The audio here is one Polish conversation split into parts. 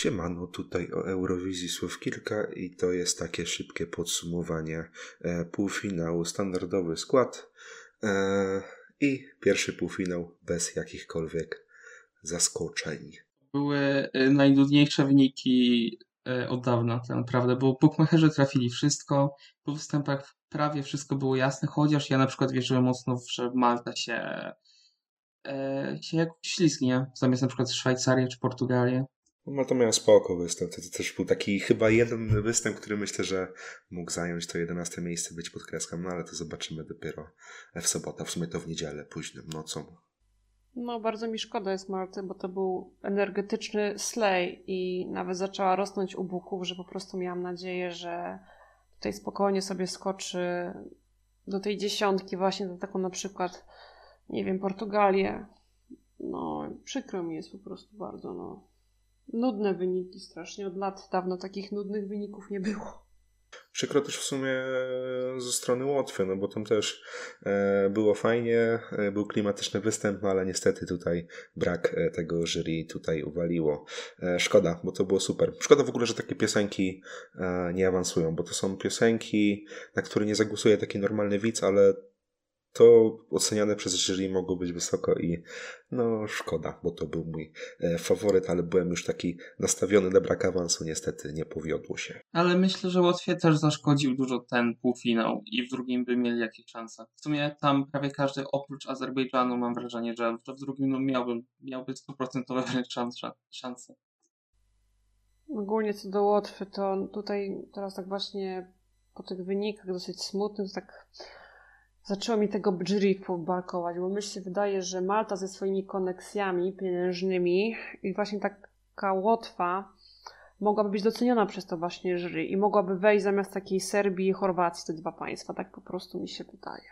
Siemano, tutaj o Eurowizji słów kilka i to jest takie szybkie podsumowanie e, półfinału, standardowy skład e, i pierwszy półfinał bez jakichkolwiek zaskoczeń. Były y, najnudniejsze wyniki od dawna, tak naprawdę, bo bookmacherzy trafili wszystko, po występach prawie wszystko było jasne, chociaż ja na przykład wierzyłem mocno, że Malta się, e, się jakoś ślizgnie, zamiast na przykład Szwajcarię czy Portugalię. No to miał spoko występ. To, to też był taki chyba jeden występ, który myślę, że mógł zająć to 11 miejsce, być pod kreską, no ale to zobaczymy dopiero w sobotę, w sumie to w niedzielę, późnym nocą. No, bardzo mi szkoda jest Marty, bo to był energetyczny slay i nawet zaczęła rosnąć u buków, że po prostu miałam nadzieję, że tutaj spokojnie sobie skoczy do tej dziesiątki, właśnie do taką na przykład, nie wiem, Portugalię. No, przykro mi jest po prostu bardzo, no nudne wyniki strasznie. Od lat dawno takich nudnych wyników nie było. Przykro też w sumie ze strony Łotwy, no bo tam też e, było fajnie, e, był klimatyczny występ, no ale niestety tutaj brak e, tego jury tutaj uwaliło. E, szkoda, bo to było super. Szkoda w ogóle, że takie piosenki e, nie awansują, bo to są piosenki, na które nie zagłosuje taki normalny widz, ale to oceniane przez jury mogło być wysoko i no szkoda, bo to był mój e, faworyt, ale byłem już taki nastawiony na brak awansu, niestety nie powiodło się. Ale myślę, że Łotwie też zaszkodził dużo ten półfinał i w drugim by mieli jakieś szanse. W sumie tam prawie każdy oprócz Azerbejdżanu mam wrażenie, że w drugim no, miałby, miałby stuprocentowe szanse. szanse. Ogólnie co do Łotwy, to tutaj teraz tak właśnie po tych wynikach dosyć smutnych, to tak zaczęło mi tego jury pobarkować, bo myślę, się wydaje, że Malta ze swoimi koneksjami pieniężnymi i właśnie taka Łotwa mogłaby być doceniona przez to właśnie jury i mogłaby wejść zamiast takiej Serbii i Chorwacji te dwa państwa. Tak po prostu mi się wydaje.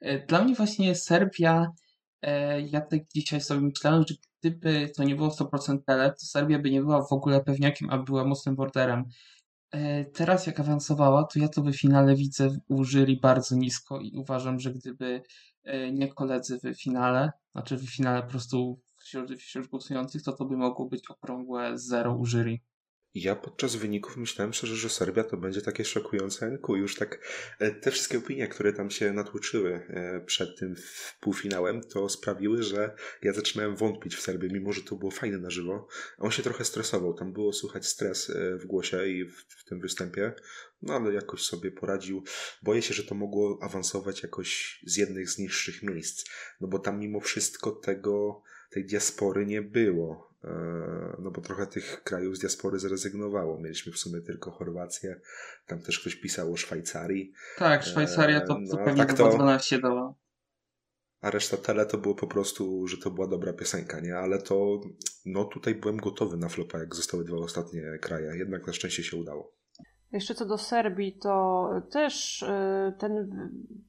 E, dla mnie właśnie Serbia, e, ja tak dzisiaj sobie myślałem, że gdyby to nie było 100% tele, to Serbia by nie była w ogóle pewniakiem, a była mocnym borderem. E, teraz jak awansowała, to ja to w finale widzę u jury bardzo nisko i uważam, że gdyby e, nie koledzy w finale, znaczy w finale po prostu wśród, wśród głosujących, to to by mogło być okrągłe zero u jury. Ja podczas wyników myślałem szczerze, że Serbia to będzie takie szokujące NQ. Już tak e, te wszystkie opinie, które tam się natłoczyły e, przed tym półfinałem, to sprawiły, że ja zaczynałem wątpić w Serbii, mimo że to było fajne na żywo. On się trochę stresował, tam było słychać stres e, w głosie i w, w tym występie, no ale jakoś sobie poradził. Boję się, że to mogło awansować jakoś z jednych z niższych miejsc, no bo tam mimo wszystko tego, tej diaspory nie było no bo trochę tych krajów z diaspory zrezygnowało. Mieliśmy w sumie tylko Chorwację, tam też ktoś pisał o Szwajcarii. Tak, Szwajcaria to, to no, pewnie tak to, 12 dała. A reszta tele to było po prostu, że to była dobra piosenka, nie? Ale to, no tutaj byłem gotowy na flopa, jak zostały dwa ostatnie kraje. Jednak na szczęście się udało. Jeszcze co do Serbii, to też y, ten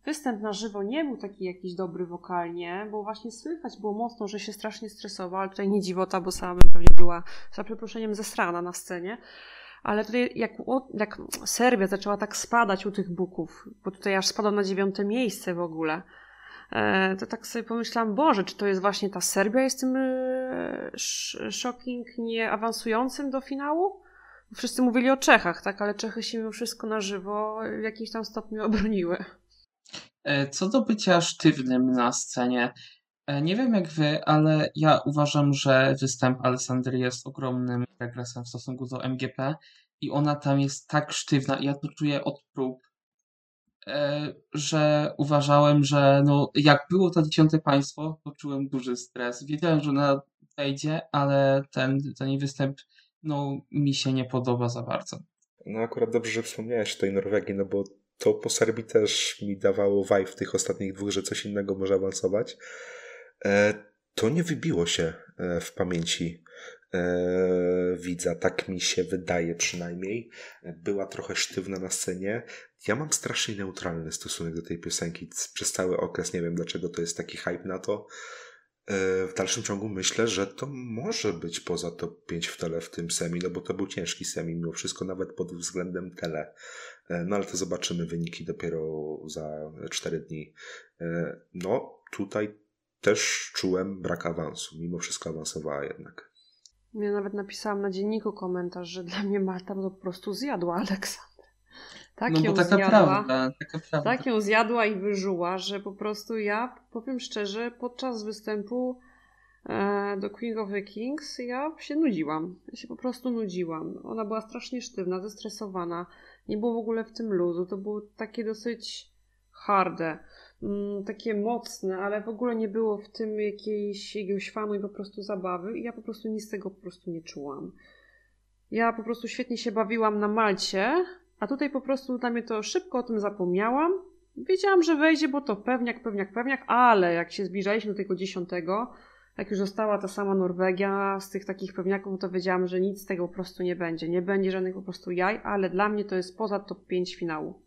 występ na żywo nie był taki jakiś dobry wokalnie, bo właśnie słychać było mocno, że się strasznie stresował, ale tutaj nie dziwota, bo sama bym pewnie była za przeproszeniem zesrana na scenie. Ale tutaj jak, jak Serbia zaczęła tak spadać u tych buków, bo tutaj aż spadła na dziewiąte miejsce w ogóle, e, to tak sobie pomyślałam, Boże, czy to jest właśnie ta Serbia jest tym e, shocking nie awansującym do finału? Wszyscy mówili o Czechach, tak, ale Czechy się mimo wszystko na żywo w jakimś tam stopniu obroniły. E, co do bycia sztywnym na scenie, e, nie wiem jak wy, ale ja uważam, że występ Alessandry jest ogromnym regresem w stosunku do MGP i ona tam jest tak sztywna i ja to czuję od prób, e, że uważałem, że no, jak było to dziesiąte państwo, to czułem duży stres. Wiedziałem, że ona wejdzie, ale ten, ten jej występ no mi się nie podoba za bardzo. No akurat dobrze, że wspomniałeś o tej Norwegii, no bo to po Serbii też mi dawało vibe w tych ostatnich dwóch, że coś innego może awansować. E, to nie wybiło się e, w pamięci e, widza, tak mi się wydaje przynajmniej. Była trochę sztywna na scenie. Ja mam strasznie neutralny stosunek do tej piosenki przez cały okres. Nie wiem dlaczego to jest taki hype na to. E, w dalszym ciągu myślę, że to może być poza top 5 w tele w tym semi, no bo to był ciężki semi mimo wszystko, nawet pod względem tele. E, no ale to zobaczymy wyniki dopiero za 4 dni. E, no tutaj też czułem brak awansu, mimo wszystko awansowała jednak. Ja nawet napisałam na dzienniku komentarz, że dla mnie Marta to po prostu zjadła Aleksandrę. Tak no ją taka zjadła, prawda, taka prawda. Tak ją zjadła i wyżuła, że po prostu ja, powiem szczerze, podczas występu e, do Queen of the Kings ja się nudziłam. Ja się po prostu nudziłam. Ona była strasznie sztywna, zestresowana. Nie było w ogóle w tym luzu. To było takie dosyć harde. Mm, takie mocne, ale w ogóle nie było w tym jakiejś, jakiegoś fanu i po prostu zabawy i ja po prostu nic z tego po prostu nie czułam. Ja po prostu świetnie się bawiłam na Malcie, a tutaj po prostu dla mnie to szybko o tym zapomniałam. Wiedziałam, że wejdzie, bo to pewniak, pewniak, pewniak, ale jak się zbliżaliśmy do tego dziesiątego, jak już została ta sama Norwegia z tych takich pewniaków, to wiedziałam, że nic z tego po prostu nie będzie. Nie będzie żadnych po prostu jaj, ale dla mnie to jest poza top 5 finału.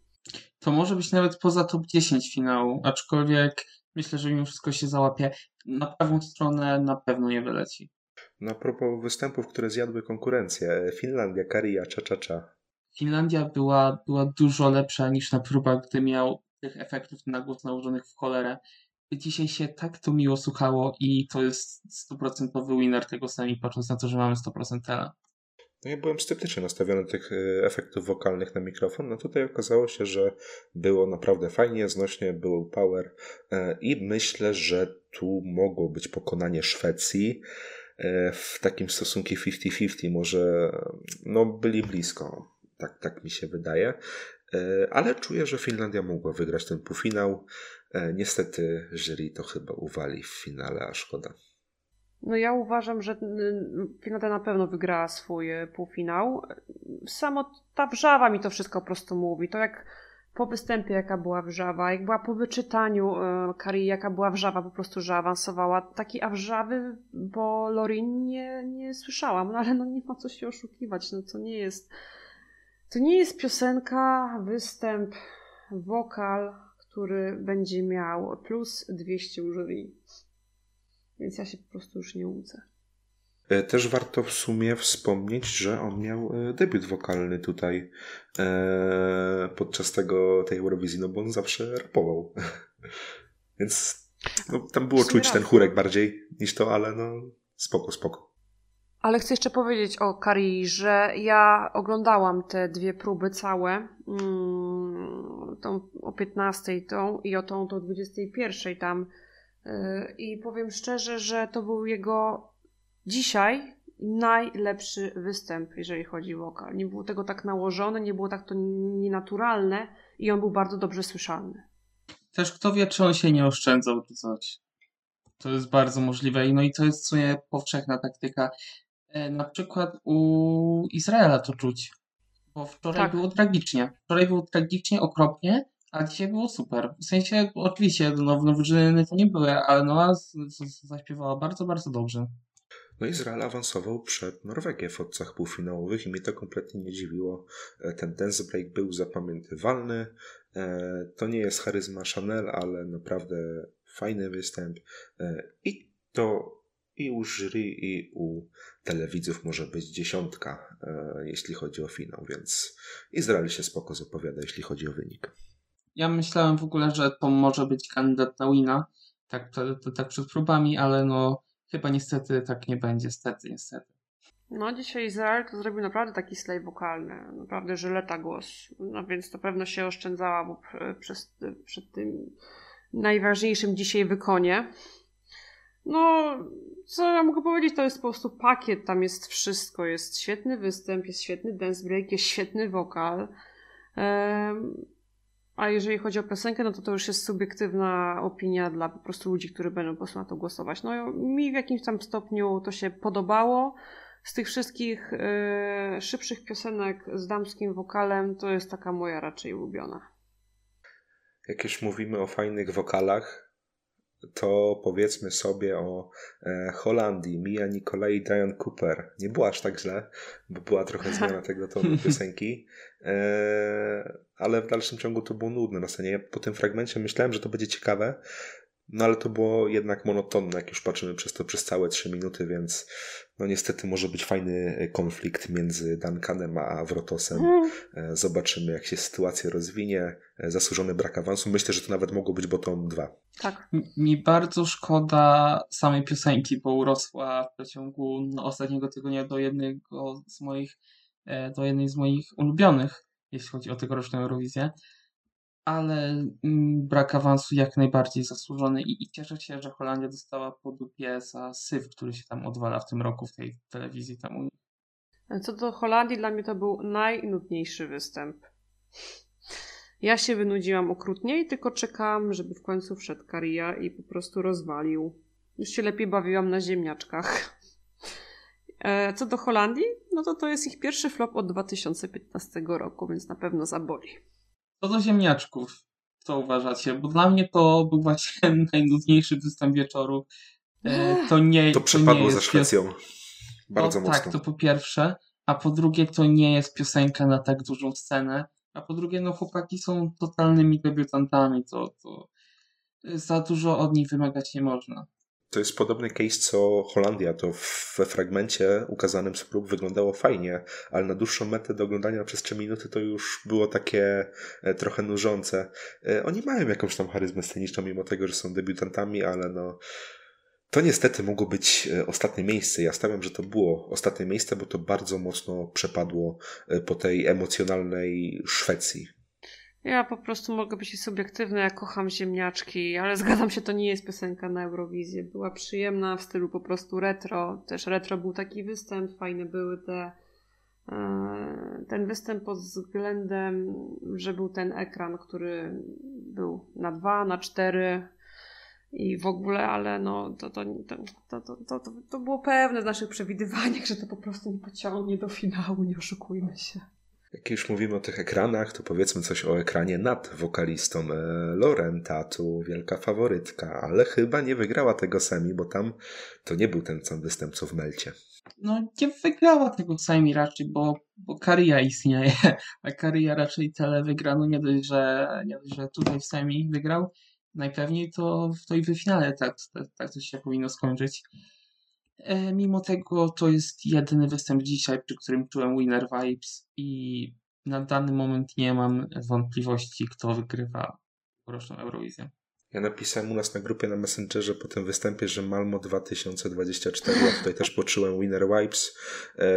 To może być nawet poza top 10 finału, aczkolwiek myślę, że mimo wszystko się załapie. Na prawą stronę na pewno nie wyleci. Na propos występów, które zjadły konkurencję. Finlandia, Karia, Cza-Cza-Cza. Finlandia była, była dużo lepsza niż na próbach, gdy miał tych efektów na głos nałożonych w cholerę. Dzisiaj się tak to miło słuchało i to jest stuprocentowy winner tego sami, patrząc na to, że mamy 100% tela. No ja byłem sceptycznie nastawiony tych e, efektów wokalnych na mikrofon, no tutaj okazało się, że było naprawdę fajnie, znośnie, był power e, i myślę, że tu mogło być pokonanie Szwecji e, w takim stosunku 50-50, może no byli blisko, tak, tak mi się wydaje, ale czuję, że Finlandia mogła wygrać ten półfinał. Niestety jury to chyba uwali w finale, a szkoda. No ja uważam, że Finlandia na pewno wygrała swój e, półfinał. Samo ta wrzawa mi to wszystko po prostu mówi. To jak po występie jaka była wrzawa, jak była po wyczytaniu e, Kari, jaka była wrzawa po prostu, że awansowała. Takiej wrzawy bo Lorin nie, nie słyszałam, no ale no nie ma co się oszukiwać, no to nie jest to nie jest piosenka, występ, wokal, który będzie miał plus 200 u jury. Więc ja się po prostu już nie łudzę. E, też warto w sumie wspomnieć, że on miał e, debiut wokalny tutaj e, podczas tego, tej Eurowizji, no bo on zawsze rapował. Więc no, tam było czuć ten chórek bardziej niż to, ale no spoko, spoko. Ale chcę jeszcze powiedzieć o Kari, że ja oglądałam te dwie próby całe, mm, tą o 15 tą i o tą, tą 21 tam i powiem szczerze, że to był jego dzisiaj najlepszy występ, jeżeli chodzi o wokal. Nie było tego tak nałożone, nie było tak to nienaturalne i on był bardzo dobrze słyszalny. Też kto wie, czy on się nie oszczędzał czy coś. To jest bardzo możliwe. No i to jest w sumie powszechna taktyka. E, na przykład u Izraela to czuć. Bo wczoraj tak. było tragicznie. Wczoraj było tragicznie, okropnie, a dzisiaj było super. W sensie, oczywiście, no, nowyżyny to nie były, ale Noa zaśpiewała bardzo, bardzo dobrze. No Izrael awansował przed Norwegię w odcach półfinałowych i mnie to kompletnie nie dziwiło. E, ten dance break był zapamiętywalny. E, to nie jest charyzma Chanel, ale naprawdę fajny występ. I to i u jury, i u telewidzów może być dziesiątka, jeśli chodzi o finał, więc Izrael się spoko zapowiada, jeśli chodzi o wynik. Ja myślałem w ogóle, że to może być kandydat na wina, tak, to, to, tak przed próbami, ale no chyba niestety tak nie będzie, stety, niestety. No dzisiaj Izrael to zrobił naprawdę taki slay wokalny, naprawdę żyleta głos, no więc to pewno się oszczędzała bo przez, przed tym najważniejszym dzisiaj wykonie. No, co ja mogę powiedzieć, to jest po prostu pakiet, tam jest wszystko, jest świetny występ, jest świetny dance break, jest świetny wokal. A jeżeli chodzi o piosenkę, no to to już jest subiektywna opinia dla po prostu ludzi, którzy będą po prostu na to głosować. No mi w jakimś tam stopniu to się podobało. Z tych wszystkich yy, szybszych piosenek z damskim wokalem, to jest taka moja raczej ulubiona. Jak już mówimy o fajnych wokalach, to powiedzmy sobie o e, Holandii, Mia Nikolai i Diane Cooper. Nie była aż tak źle, bo była trochę zmiana tego tonu piosenki, e, ale w dalszym ciągu to było nudne na scenie. Ja po tym fragmencie myślałem, że to będzie ciekawe, no ale to było jednak monotonne, jak już patrzymy przez to przez całe trzy minuty, więc no niestety może być fajny konflikt między Duncanem a Wrotosem. Mm. Zobaczymy, jak się sytuacja rozwinie. Zasłużony brak awansu. Myślę, że to nawet mogło być bottom 2. Tak. Mi bardzo szkoda samej piosenki, bo urosła w przeciągu no, ostatniego tygodnia do jednego z moich, do jednej z moich ulubionych, jeśli chodzi o tegoroczną Eurowizję ale mm, brak awansu jak najbardziej zasłużony i, i cieszę się, że Holandia dostała po dupie za syf, który się tam odwala w tym roku w tej telewizji tam Co do Holandii, dla mnie to był najnudniejszy występ. Ja się wynudziłam okrutnie i tylko czekałam, żeby w końcu wszedł Karia i po prostu rozwalił. Już się lepiej bawiłam na ziemniaczkach. E, co do Holandii, no to to jest ich pierwszy flop od 2015 roku, więc na pewno zaboli. Co do ziemniaczków, co uważacie? Bo dla mnie to był właśnie najnudniejszy występ wieczoru. E, to nie To przepadło ze Szwecją. Bardzo to, mocno. Tak, to po pierwsze. A po drugie, to nie jest piosenka na tak dużą scenę. A po drugie, no chłopaki są totalnymi debiutantami. To, to za dużo od nich wymagać nie można. To jest podobny case co Holandia. To we fragmencie ukazanym z prób wyglądało fajnie, ale na dłuższą metę do oglądania przez 3 minuty to już było takie e, trochę nużące. E, oni mają jakąś tam charyzmę sceniczną, mimo tego, że są debiutantami, ale no. To niestety mogło być e, ostatnie miejsce. Ja stawiam, że to było ostatnie miejsce, bo to bardzo mocno przepadło po tej emocjonalnej Szwecji. Ja po prostu mogę być subiektywna, ja kocham ziemniaczki, ale zgadzam się, to nie jest piosenka na Eurowizję. Była przyjemna w stylu po prostu retro. Też retro był taki występ, fajne były te. E, ten występ pod względem, że był ten ekran, który był na dwa, na cztery i w ogóle, ale no to, to, to, to, to, to, było pewne z naszych przewidywaniach, że to po prostu nie pociągnie do finału, nie oszukujmy się. Jak już mówimy o tych ekranach, to powiedzmy coś o ekranie nad wokalistą. E, Lorenta tu wielka faworytka, ale chyba nie wygrała tego sami, bo tam to nie był ten sam występ co w Melcie. No nie wygrała tego sami raczej, bo, bo Karia istnieje, a Karia raczej tyle wygra, no nie dość, że, nie dość, że tutaj w semi wygrał, najpewniej to, to i w finale tak, tak, tak to się powinno skończyć. E, mimo tego to jest jedyny występ dzisiaj, przy którym czułem winner vibes i na dany moment nie mam wątpliwości, kto wygrywa roczną Eurowizję. Ja napisałem u nas na grupie na Messengerze po tym występie, że Malmo 2024, ja tutaj też poczułem winner vibes. E,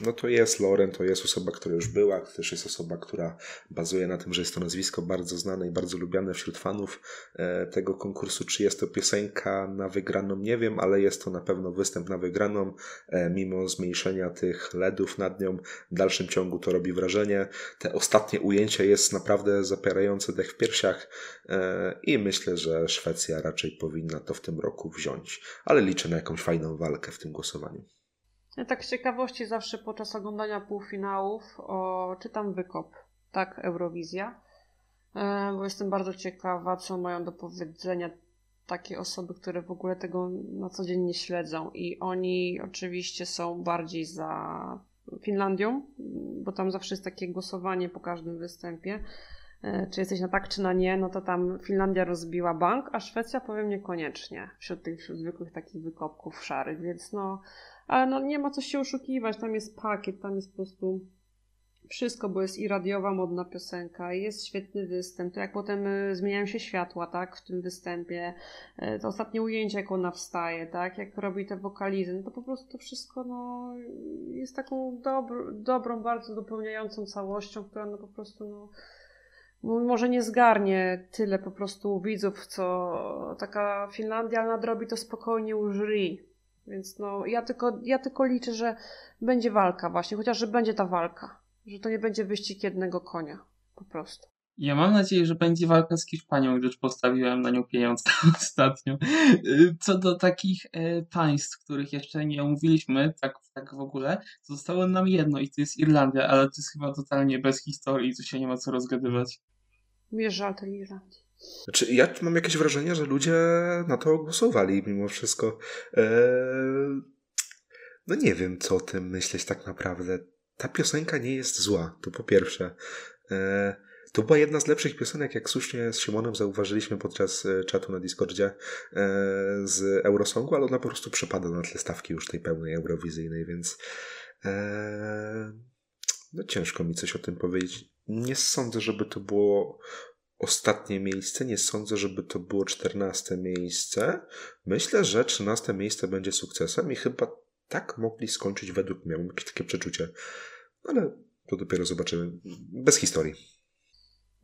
no to jest Loren, to jest osoba, która już była, to też jest osoba, która bazuje na tym, że jest to nazwisko bardzo znane i bardzo lubiane wśród fanów e, tego konkursu. Czy jest to piosenka na wygraną, nie wiem, ale jest to na pewno występ na wygraną, e, mimo zmniejszenia tych LEDów nad nią. W dalszym ciągu to robi wrażenie. Te ostatnie ujęcie jest naprawdę zapierające dech w piersiach e, i myślę, że Szwecja raczej powinna to w tym roku wziąć, ale liczę na jakąś fajną walkę w tym głosowaniu. Ja tak z ciekawości zawsze podczas oglądania półfinałów o, czytam wykop, tak, Eurowizja, e, bo jestem bardzo ciekawa, co mają do powiedzenia takie osoby, które w ogóle tego na co dzień nie śledzą. I oni oczywiście są bardziej za Finlandią, bo tam zawsze jest takie głosowanie po każdym występie, e, czy jesteś na tak, czy na nie, no to tam Finlandia rozbiła bank, a Szwecja powiem niekoniecznie wśród tych wśród zwykłych takich wykopków szarych, więc no ale no nie ma co się oszukiwać, tam jest pakiet, tam jest po prostu wszystko, bo jest i radiowa modna piosenka, jest świetny występ, to jak potem y, zmieniają się światła, tak, w tym występie, y, to ostatnie ujęcie, jak ona wstaje, tak, jak robi te wokalizy, no to po prostu to wszystko, no, jest taką dobr dobrą, bardzo dopełniającą całością, która no po prostu, no, może nie zgarnie tyle po prostu widzów, co taka Finlandia, nadrobi to spokojnie u jury, więc no, ja tylko, ja tylko liczę, że będzie walka właśnie, chociaż że będzie ta walka. Że to nie będzie wyścig jednego konia. Po prostu. Ja mam nadzieję, że będzie walka z Hiszpanią, gdyż postawiłem na nią pieniądze ostatnio. Co do takich e, państw, których jeszcze nie omówiliśmy, tak, tak w ogóle, zostało nam jedno i to jest Irlandia, ale to jest chyba totalnie bez historii, tu się nie ma co rozgadywać. Mnie żal tej Irlandii. Znaczy, ja mam jakieś wrażenie, że ludzie na to głosowali mimo wszystko. Eee, no nie wiem, co o tym myśleć tak naprawdę. Ta piosenka nie jest zła, to po pierwsze. Eee, To była jedna z lepszych piosenek, jak słusznie z Simonem zauważyliśmy podczas e, czatu na Discordzie e, z Eurosongu, ale ona po prostu przepada na tle stawki już tej pełnej eurowizyjnej, więc e, no ciężko mi coś o tym powiedzieć. Nie sądzę, żeby to było ostatnie miejsce. Nie sądzę, żeby to było czternaste miejsce. Myślę, że trzynaste miejsce będzie sukcesem i chyba tak mogli skończyć według mnie. Mam takie przeczucie. Ale to dopiero zobaczymy. Bez historii.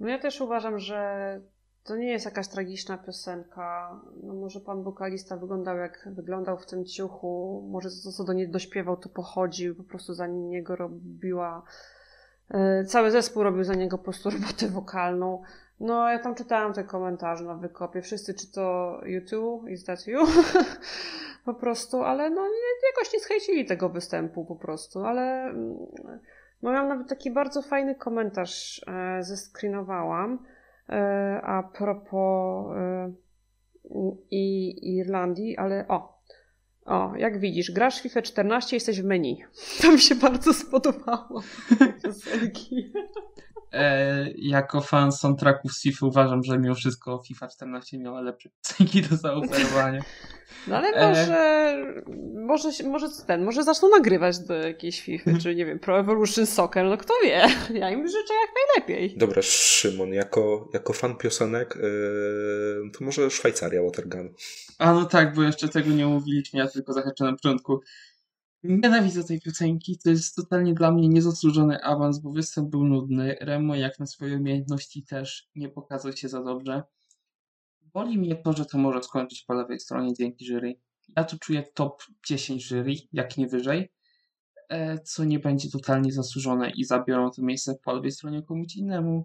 No ja też uważam, że to nie jest jakaś tragiczna piosenka. No może pan wokalista wyglądał jak wyglądał w tym ciuchu, może co do niej dośpiewał to pochodził, po prostu za niego robiła cały zespół robił za niego po prostu robotę wokalną. No ja tam czytałam te komentarze na wykopie, wszyscy czy to YouTube, is that you? po prostu, ale no jakoś nie schejcili tego występu po prostu, ale mm, no, miałam nawet taki bardzo fajny komentarz, e, zescreenowałam e, a propos e, i Irlandii, ale o, o, jak widzisz, grasz FIFA 14, jesteś w menu. To mi się bardzo spodobało. E, jako fan soundtracków z FIFA uważam, że mimo wszystko FIFA 14 miała lepsze piosenki do zaoferowania. No ale e. może, e... może, może ten, może zaczną nagrywać do jakiejś FIFA, czy nie wiem, Pro Evolution Soccer, no kto wie. Ja im życzę jak najlepiej. Dobra, Szymon, jako, jako fan piosenek, yy, to może Szwajcaria Watergun. A no tak, bo jeszcze tego nie mówiliśmy, ja tylko zahaczę na początku. Nienawidzę tej piosenki, to jest totalnie dla mnie niezasłużony awans, bo występ był nudny. Remo jak na swoje umiejętności też nie pokazał się za dobrze. Boli mnie to, że to może skończyć po lewej stronie dzięki jury. Ja tu czuję top 10 jury, jak nie wyżej, e, co nie będzie totalnie zasłużone i zabiorą to miejsce po lewej stronie komuś innemu.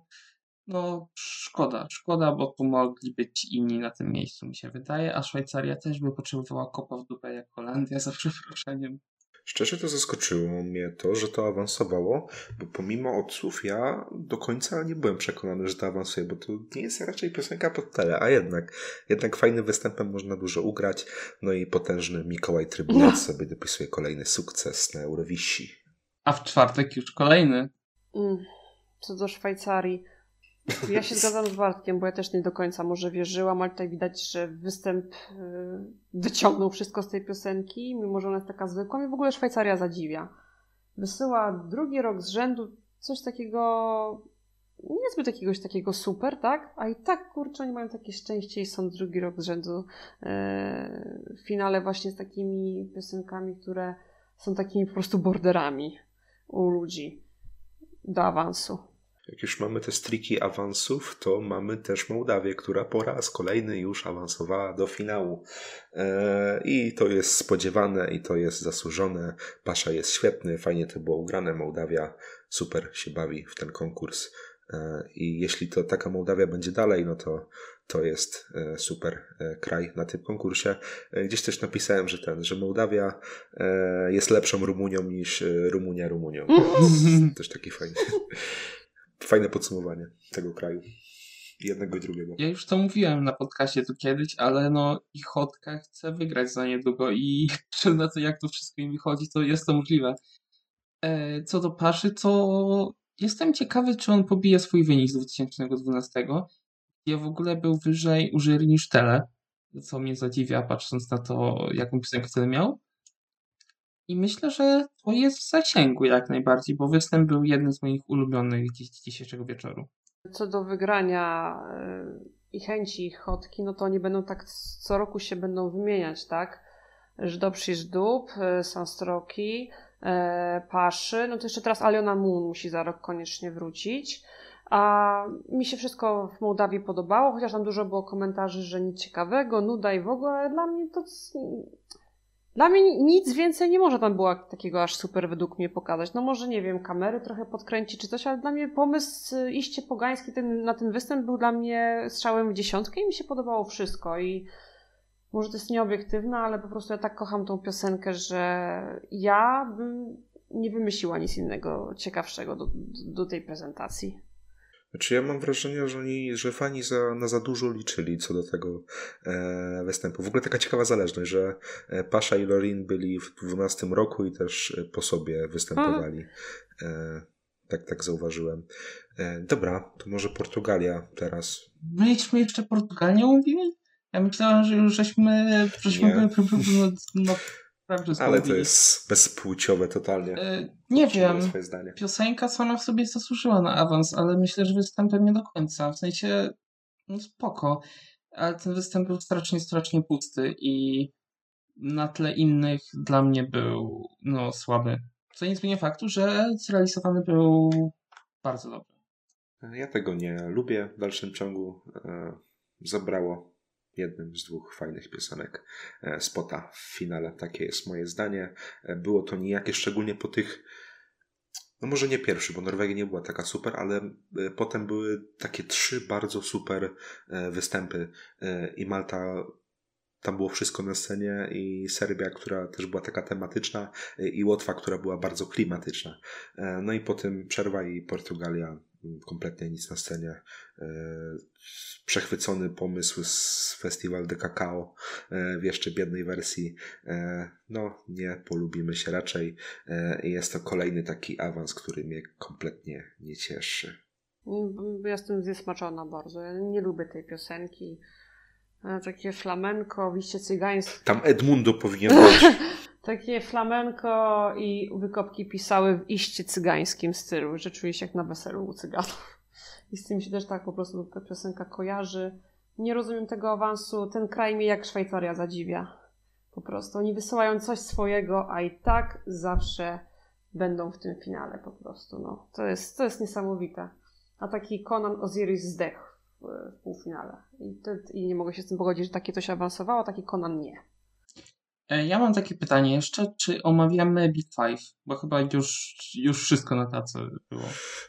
No, szkoda, szkoda, bo tu mogli być inni na tym miejscu, mi się wydaje, a Szwajcaria też by potrzebowała kopa w dupę jak Holandia, za przeproszeniem. Szczerze to zaskoczyło mnie to, że to awansowało, bo pomimo odsłów ja do końca nie byłem przekonany, że to awansuje, bo to nie jest raczej piosenka pod tele, a jednak, jednak fajnym występem można dużo ugrać, no i potężny Mikołaj Trybunat no. sobie dopisuje kolejny sukces na Eurowisi. A w czwartek już kolejny. Mm, co do Szwajcarii, ja się zgadzam z Bartkiem, bo ja też nie do końca może wierzyłam, ale tutaj widać, że występ y, wyciągnął wszystko z tej piosenki, mimo że ona jest taka zwykła. Mnie w ogóle Szwajcaria zadziwia. Wysyła drugi rok z rzędu coś takiego, niezbyt jakiegoś takiego super, tak? A i tak, kurczę, oni mają takie szczęście i są drugi rok z rzędu e, w finale właśnie z takimi piosenkami, które są takimi po prostu borderami u ludzi do awansu. Jak już mamy te striki awansów, to mamy też Mołdawię, która po raz kolejny już awansowała do finału. E, I to jest spodziewane i to jest zasłużone. Pasza jest świetny, fajnie to było ugrane. Mołdawia super się bawi w ten konkurs. E, I jeśli to taka Mołdawia będzie dalej, no to to jest e, super kraj na tym konkursie. Gdzieś też napisałem, że ten, że Mołdawia jest lepszą Rumunią niż Rumunia Rumunią. Też taki fajny fajne podsumowanie tego kraju. Jednego i drugiego. Ja już to mówiłem na podcaście tu kiedyś, ale no ich Hotka chce wygrać za niedługo i na to jak to wszystko im wychodzi, to jest to możliwe. E, co do Paszy, to jestem ciekawy, czy on pobije swój wynik z 2012, gdzie w ogóle był wyżej u niż Tele, co mnie zadziwia, patrząc na to, jaką piosenkę wtedy miał. I myślę, że to jest w zasięgu jak najbardziej, bo występ był jednym z moich ulubionych dziś, dzisiejszego wieczoru. Co do wygrania y, i chęci chodki, no to oni będą tak co roku się będą wymieniać, tak? Żdoprzy Żdób, y, Sanstroki, y, Paszy, no to jeszcze teraz Aliona Moon musi za rok koniecznie wrócić. A mi się wszystko w Mołdawii podobało, chociaż tam dużo było komentarzy, że nic ciekawego, nuda i w ogóle, ale dla mnie to dla mnie nic więcej nie może tam było takiego aż super według mnie pokazać. No może, nie wiem, kamery trochę podkręci czy coś, ale dla mnie pomysł y, iście pogański ten, na ten występ był dla mnie strzałem w dziesiątkę i mi się podobało wszystko i może to jest nieobiektywne, ale po prostu ja tak kocham tą piosenkę, że ja bym nie wymyśliła nic innego ciekawszego do, do tej prezentacji. Znaczy ja mam wrażenie, że oni, że fani za, na za dużo liczyli co do tego e, występu. W ogóle taka ciekawa zależność, że e, Pasza i Lorin byli w 12 roku i też e, po sobie występowali. E, tak, tak zauważyłem. E, dobra, to może Portugalia teraz. Byliśmy jeszcze Portugalię mówili? Ja myślałem, że już żeśmy, żeśmy byli no, Ale to jest bezpłciowe totalnie. E, Nie wiem. Swoje zdanie. Piosenka sama w sobie zasłużyła na awans, ale myślę, że występem nie do końca. W sensie, no spoko, ale ten występ był strasznie, strasznie pusty i na tle innych dla mnie był, no, słaby. Co nie zmienia faktu, że zrealizowany był bardzo dobrze. Ja tego nie lubię w dalszym ciągu. E, Zabrało jednym z dwóch fajnych piosenek e, spota w finale. Takie jest moje zdanie. E, Było to nijakie, szczególnie po tych. No może nie pierwszy, bo Norwegia nie była taka super, ale e, potem były takie trzy bardzo super występy i Malta. Tam było wszystko na scenie i Serbia, która też była taka tematyczna i Łotwa, która była bardzo klimatyczna. No i potem przerwa i Portugalia kompletnie nic na scenie. E, Przechwycony pomysł z Festival de Cacao e, w jeszcze biednej wersji. E, No, nie polubimy się raczej. Jest to kolejny taki awans, który mnie kompletnie nie cieszy. Mm, Jestem zniesmaczona bardzo. Ja nie lubię tej piosenki. Takie flamenko, liście cygańskie. Tam Edmundo powinien być. Takie flamenko i wykopki pisały w iście cygańskim stylu, że czuję się jak na weselu u cyganów. I z tym się też tak po prostu ta piosenka kojarzy. Nie rozumiem tego awansu. Ten kraj mnie jak Szwajcaria zadziwia. Po prostu. Oni wysyłają coś swojego, a i tak zawsze będą w tym finale po prostu. No. To, jest, to jest niesamowite. A taki Conan Osiris zdechł w, w półfinale. I, to, I nie mogę się z tym pogodzić, że takie coś awansowało, a taki Conan nie. E, Ja mam takie pytanie jeszcze, czy omawiamy Big Five? Bo chyba już, już wszystko na tacy było.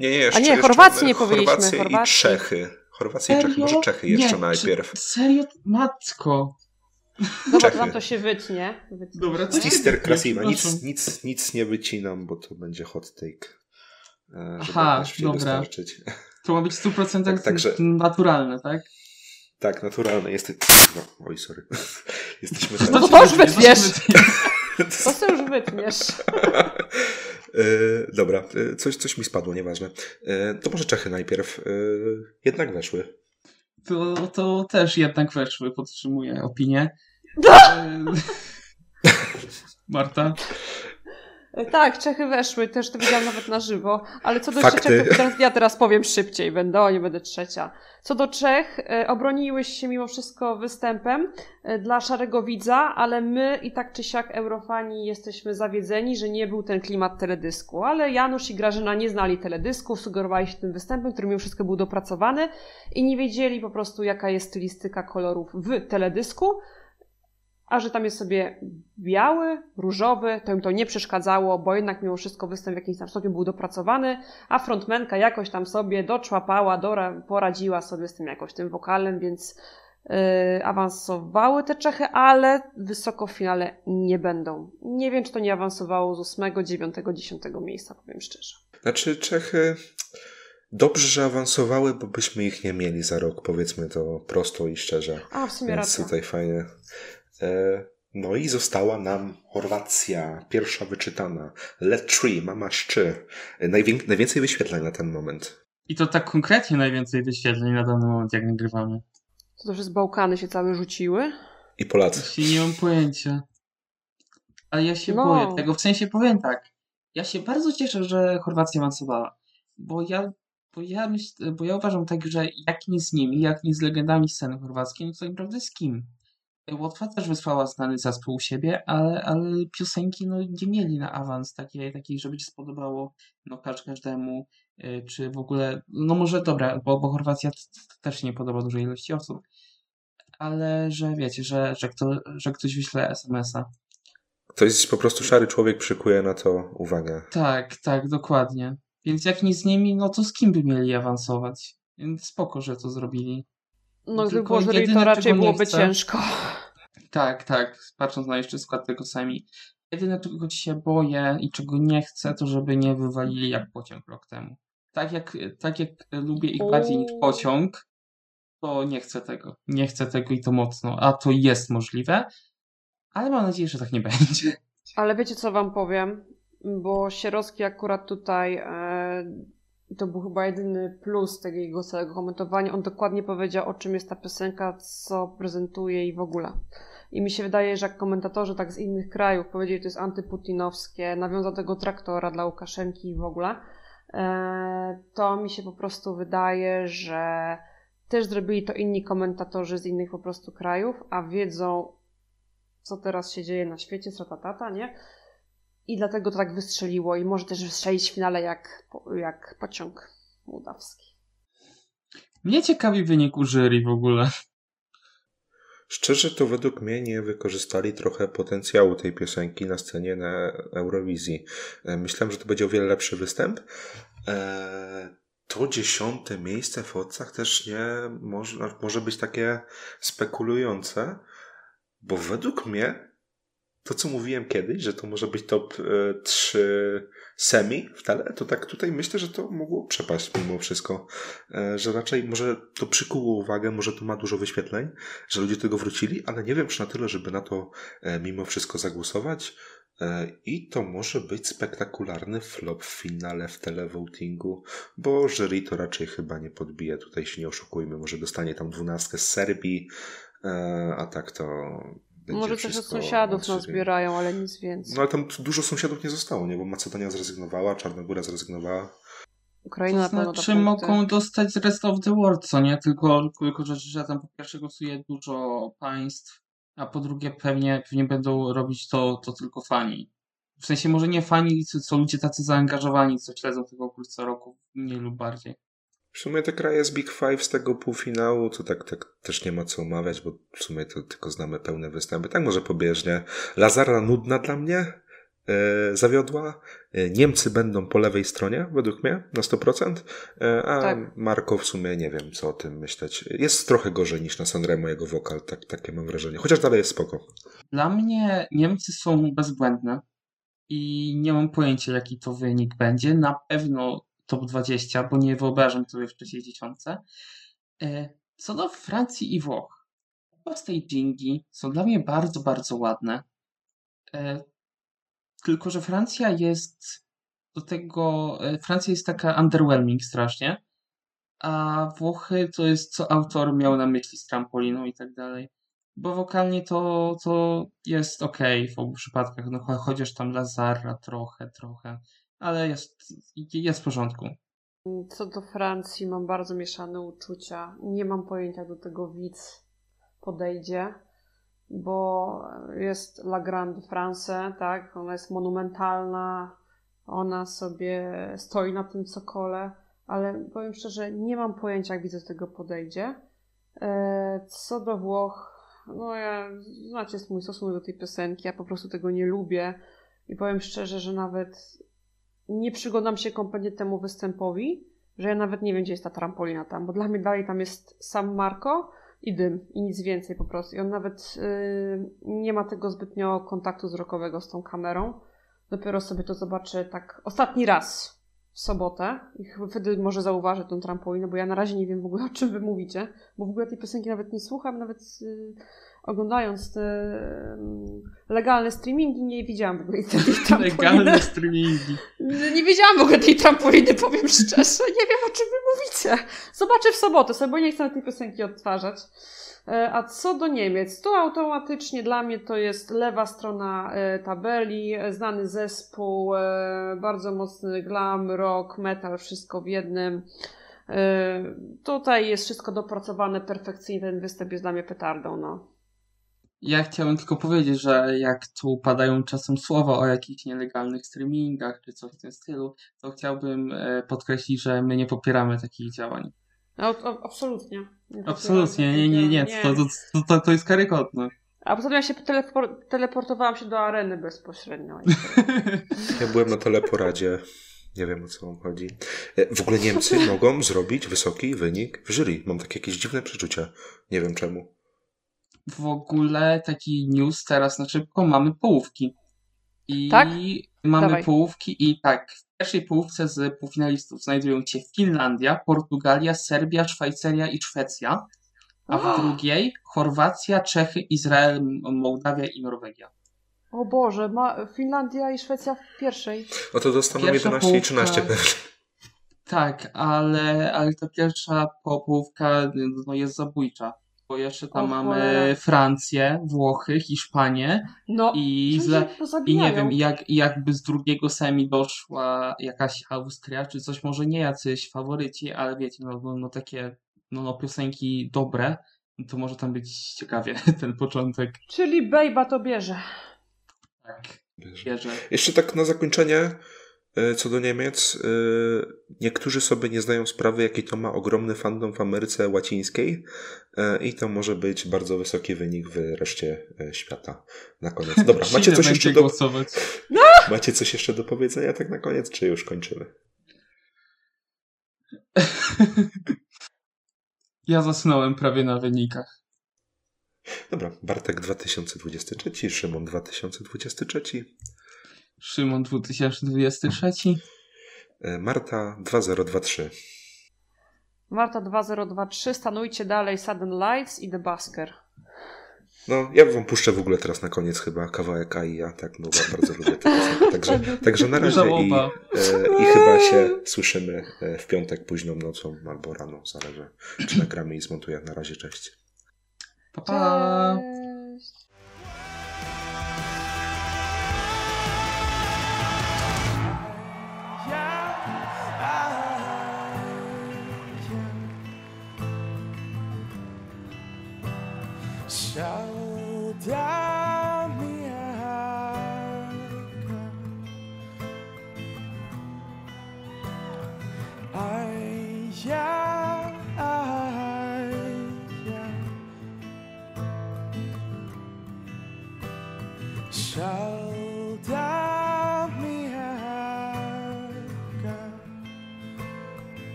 Nie, nie, jeszcze, A nie, Chorwacji nie powiedzieliśmy, Chorwację i Chorwacji. Czechy. Chorwację i Czechy. Może Czechy jeszcze Nie, najpierw. Czy, serio? Matko. Dobra, Czechy. to tam to się wytnie. wytnie Dobra, to Sister. Przepraszam. Nic, nic, nic nie wycinam, bo to będzie hot take. e, Żeby Aha, dobra. dostarczyć. To ma być w 100% Tak, także- naturalne, tak? Tak, naturalne. Jest... No, oj, sorry. Jesteśmy No to już wytniesz. To sobie już wytniesz. Dobra, e, coś, coś mi spadło, nieważne. E, To może Czechy najpierw. E, Jednak weszły. To, to też jednak weszły, podtrzymuję opinię. E, Marta? Tak, Czechy weszły, też to widziałam nawet na żywo, ale co do Fakty. Czech, to teraz, ja teraz powiem szybciej, będę, o nie będę trzecia. Co do Czech, e, obroniłeś się mimo wszystko występem e, dla szarego widza, ale my i tak czy siak eurofani jesteśmy zawiedzeni, że nie był ten klimat teledysku, ale Janusz i Grażyna nie znali teledysku, sugerowali się tym występem, który mimo wszystko był dopracowany i nie wiedzieli po prostu jaka jest stylistyka kolorów w teledysku, a że tam jest sobie biały, różowy, to im to nie przeszkadzało, bo jednak mimo wszystko występ w jakimś tam stopniu był dopracowany, a frontmenka jakoś tam sobie doczłapała, dora, poradziła sobie z tym jakoś tym wokalem, więc yy, awansowały te Czechy, ale wysoko w finale nie będą. Nie wiem, czy to nie awansowało z 8, 9, 10 miejsca, powiem szczerze. Znaczy Czechy dobrze, że awansowały, bo byśmy ich nie mieli za rok, powiedzmy to prosto i szczerze. A, w sumie Więc racja. tutaj fajnie. E, No i została nam Chorwacja, pierwsza wyczytana. Let Tree, Mama Szczy. Najwię- najwięcej wyświetleń na ten moment. I to tak konkretnie najwięcej wyświetleń na dany moment, jak nagrywamy. To też z Bałkany się całe rzuciły. I Polacy. Nie mam pojęcia. Ale ja się No. boję tego. W sensie powiem tak. Ja się bardzo cieszę, że Chorwacja awansowała. Bo ja, bo ja myślę, bo ja uważam tak, że jak nie z nimi, jak nie z legendami sceny chorwackiej, no to tak naprawdę z kim? Łotwa też wysłała znany zespół u siebie, ale, ale piosenki no, nie mieli na awans takiej, takiej żeby się spodobało no, każ- każdemu, y, czy w ogóle, no może dobra, bo, bo Chorwacja t- t- też nie podoba dużej ilości osób, ale że wiecie, że, że, kto, że ktoś wyśle SMS-a. To jest po prostu szary człowiek, przykuje na to uwagę. Tak, tak, dokładnie. Więc jak nie z nimi, no to z kim by mieli awansować? Więc spoko, że to zrobili. No, gdyby Tylko było jury, jedyne, to raczej byłoby ciężko. Tak, tak, patrząc na jeszcze skład tego sami. Jedyne, czego się boję i czego nie chcę, to żeby nie wywalili jak pociąg rok temu. Tak jak, tak jak lubię ich bardziej niż pociąg, to nie chcę tego. Nie chcę tego i to mocno. A to jest możliwe, ale mam nadzieję, że tak nie będzie. Ale wiecie, co wam powiem? bo Sierowski akurat tutaj e, to był chyba jedyny plus tego jego całego komentowania. On dokładnie powiedział, o czym jest ta piosenka, co prezentuje i w ogóle. I mi się wydaje, że jak komentatorzy tak z innych krajów powiedzieli, że to jest antyputinowskie, nawiązał tego traktora dla Łukaszenki i w ogóle, e, to mi się po prostu wydaje, że też zrobili to inni komentatorzy z innych po prostu krajów, a wiedzą, co teraz się dzieje na świecie, tata, nie? I dlatego to tak wystrzeliło i może też wystrzelić w finale jak, jak pociąg mołdawski. Mnie ciekawi wynik jury w ogóle. Szczerze to według mnie nie wykorzystali trochę potencjału tej piosenki na scenie na Eurowizji. E, myślałem, że to będzie o wiele lepszy występ. E, to dziesiąte miejsce w Otcach też nie może, może być takie spekulujące, bo według mnie to, co mówiłem kiedyś, że to może być top 3 e, semi w tele, to tak tutaj myślę, że to mogło przepaść mimo wszystko. E, że raczej może to przykuło uwagę, może to ma dużo wyświetleń, że ludzie do tego wrócili, ale nie wiem, czy na tyle, żeby na to e, mimo wszystko zagłosować. I to może być spektakularny flop w finale w televotingu, bo jury to raczej chyba nie podbije. Tutaj się nie oszukujmy, może dostanie tam dwunastkę z Serbii, a tak to może też od sąsiadów nas zbierają, ale nic więcej. No ale tam dużo sąsiadów nie zostało, nie? Bo Macedonia zrezygnowała, Czarnogóra zrezygnowała. Ukraina to znaczy mogą dostać rest of the world, co nie? Tylko, tylko że, że tam po pierwsze głosuje dużo państw, a po drugie pewnie, pewnie będą robić to, to tylko fani. W sensie może nie fani, co ludzie tacy zaangażowani, co śledzą tego kurs co roku, mniej lub bardziej. W sumie te kraje z Big Five z tego półfinału, to tak, tak też nie ma co omawiać, bo w sumie to tylko znamy pełne występy. Tak może pobieżnie. Lazara nudna dla mnie, e, zawiodła. E, Niemcy będą po lewej stronie, według mnie, na 100%, e, a tak. Marko w sumie nie wiem, co o tym myśleć. Jest trochę gorzej niż na Sanremo jego wokal, tak, takie mam wrażenie. Chociaż dalej jest spoko. Dla mnie Niemcy są bezbłędne i nie mam pojęcia, jaki to wynik będzie. Na pewno top 20, bo nie wyobrażam sobie w trzeciej dziesiątce. E, co do Francji i Włoch, oba stagingi są dla mnie bardzo, bardzo ładne. E, tylko, że Francja jest do tego, e, Francja jest taka underwhelming strasznie, a Włochy to jest co autor miał na myśli z trampoliną i tak dalej. Bo wokalnie to, to jest ok w obu przypadkach, no chociaż tam Lazara trochę, trochę ale jest, jest w porządku. Co do Francji, mam bardzo mieszane uczucia. Nie mam pojęcia, do tego widz podejdzie, bo jest La Grande France, tak? Ona jest monumentalna, ona sobie stoi na tym cokole, ale powiem szczerze, nie mam pojęcia, jak widz do tego podejdzie. E, co do Włoch, no ja, znacie mój stosunek do tej piosenki, ja po prostu tego nie lubię i powiem szczerze, że nawet nie przyglądam się kompletnie temu występowi, że ja nawet nie wiem, gdzie jest ta trampolina tam, bo dla mnie dalej tam jest sam Marko i dym i nic więcej po prostu. I on nawet yy, nie ma tego zbytnio kontaktu wzrokowego z tą kamerą. Dopiero sobie to zobaczy tak ostatni raz w sobotę i wtedy może zauważy tą trampolinę, bo ja na razie nie wiem w ogóle o czym wy mówicie, bo w ogóle tej piosenki nawet nie słucham, nawet yy, oglądając te legalne streamingi, nie widziałam w ogóle tej trampoliny. Legalne streamingi. Nie wiedziałam w ogóle tej trampoliny, powiem szczerze. Nie wiem, o czym wy mówicie. Zobaczę w sobotę sobie, bo nie chcę tej piosenki odtwarzać. E, a co do Niemiec, to automatycznie dla mnie to jest lewa strona e, tabeli, znany zespół, e, bardzo mocny glam, rock, metal, wszystko w jednym. Tutaj jest wszystko dopracowane perfekcyjnie, ten występ jest dla mnie petardą, no. Ja chciałem tylko powiedzieć, że jak tu padają czasem słowa o jakichś nielegalnych streamingach czy coś w tym stylu, to chciałbym e, podkreślić, że my nie popieramy takich działań. No, absolutnie. Nie absolutnie, nie, nie, nie. nie. To, to, to, to jest karygodne. A poza tym ja się teleportowałam się do areny bezpośrednio. ja byłem na teleporadzie. Nie wiem o co wam chodzi. E, w ogóle Niemcy mogą zrobić wysoki wynik w jury. Mam takie jakieś dziwne przeczucia. Nie wiem czemu w ogóle taki news teraz na szybko, mamy połówki. I tak? mamy Dawaj. połówki i tak, w pierwszej połówce z półfinalistów znajdują się Finlandia, Portugalia, Serbia, Szwajcaria i Szwecja, a w drugiej Chorwacja, Czechy, Izrael, Mołdawia i Norwegia. O Boże, ma Finlandia i Szwecja w pierwszej. No to dostaną Pierwsza 11 i 13 połówka- pewnie. Tak, ale, ale ta pierwsza połówka no, jest zabójcza. Bo jeszcze tam O mamy cholera. Francję, Włochy, Hiszpanię No, i, ich i nie wiem, jak, jakby z drugiego semi doszła jakaś Austria czy coś, może nie jacyś faworyci, ale wiecie, no, no, no takie no, no, piosenki dobre, to może tam być ciekawie ten początek. Czyli Bejba to bierze. Tak, wierzę. Jeszcze tak na zakończenie, co do Niemiec. e, Niektórzy sobie nie zdają sprawy, jaki to ma ogromny fandom w Ameryce Łacińskiej e, i to może być bardzo wysoki wynik w reszcie e, świata. Na koniec. Dobra, macie coś, jeszcze do, głosować. macie coś jeszcze do powiedzenia tak na koniec, czy już kończymy? Ja zasnąłem prawie na wynikach. Dobra, Bartek 2023, Szymon 2023, Szymon 2023. e, Marta 2023. Marta 2023, stanujcie dalej Sudden Lights i The Basker. No, ja wam puszczę w ogóle teraz na koniec chyba kawałek AIA, tak, bo ja bardzo lubię tę piosenkę. Także, także na razie i, e, i chyba się słyszymy e, w piątek późną nocą albo rano, zależy czy nagramy i zmontuję. Na razie, cześć. Pa, pa.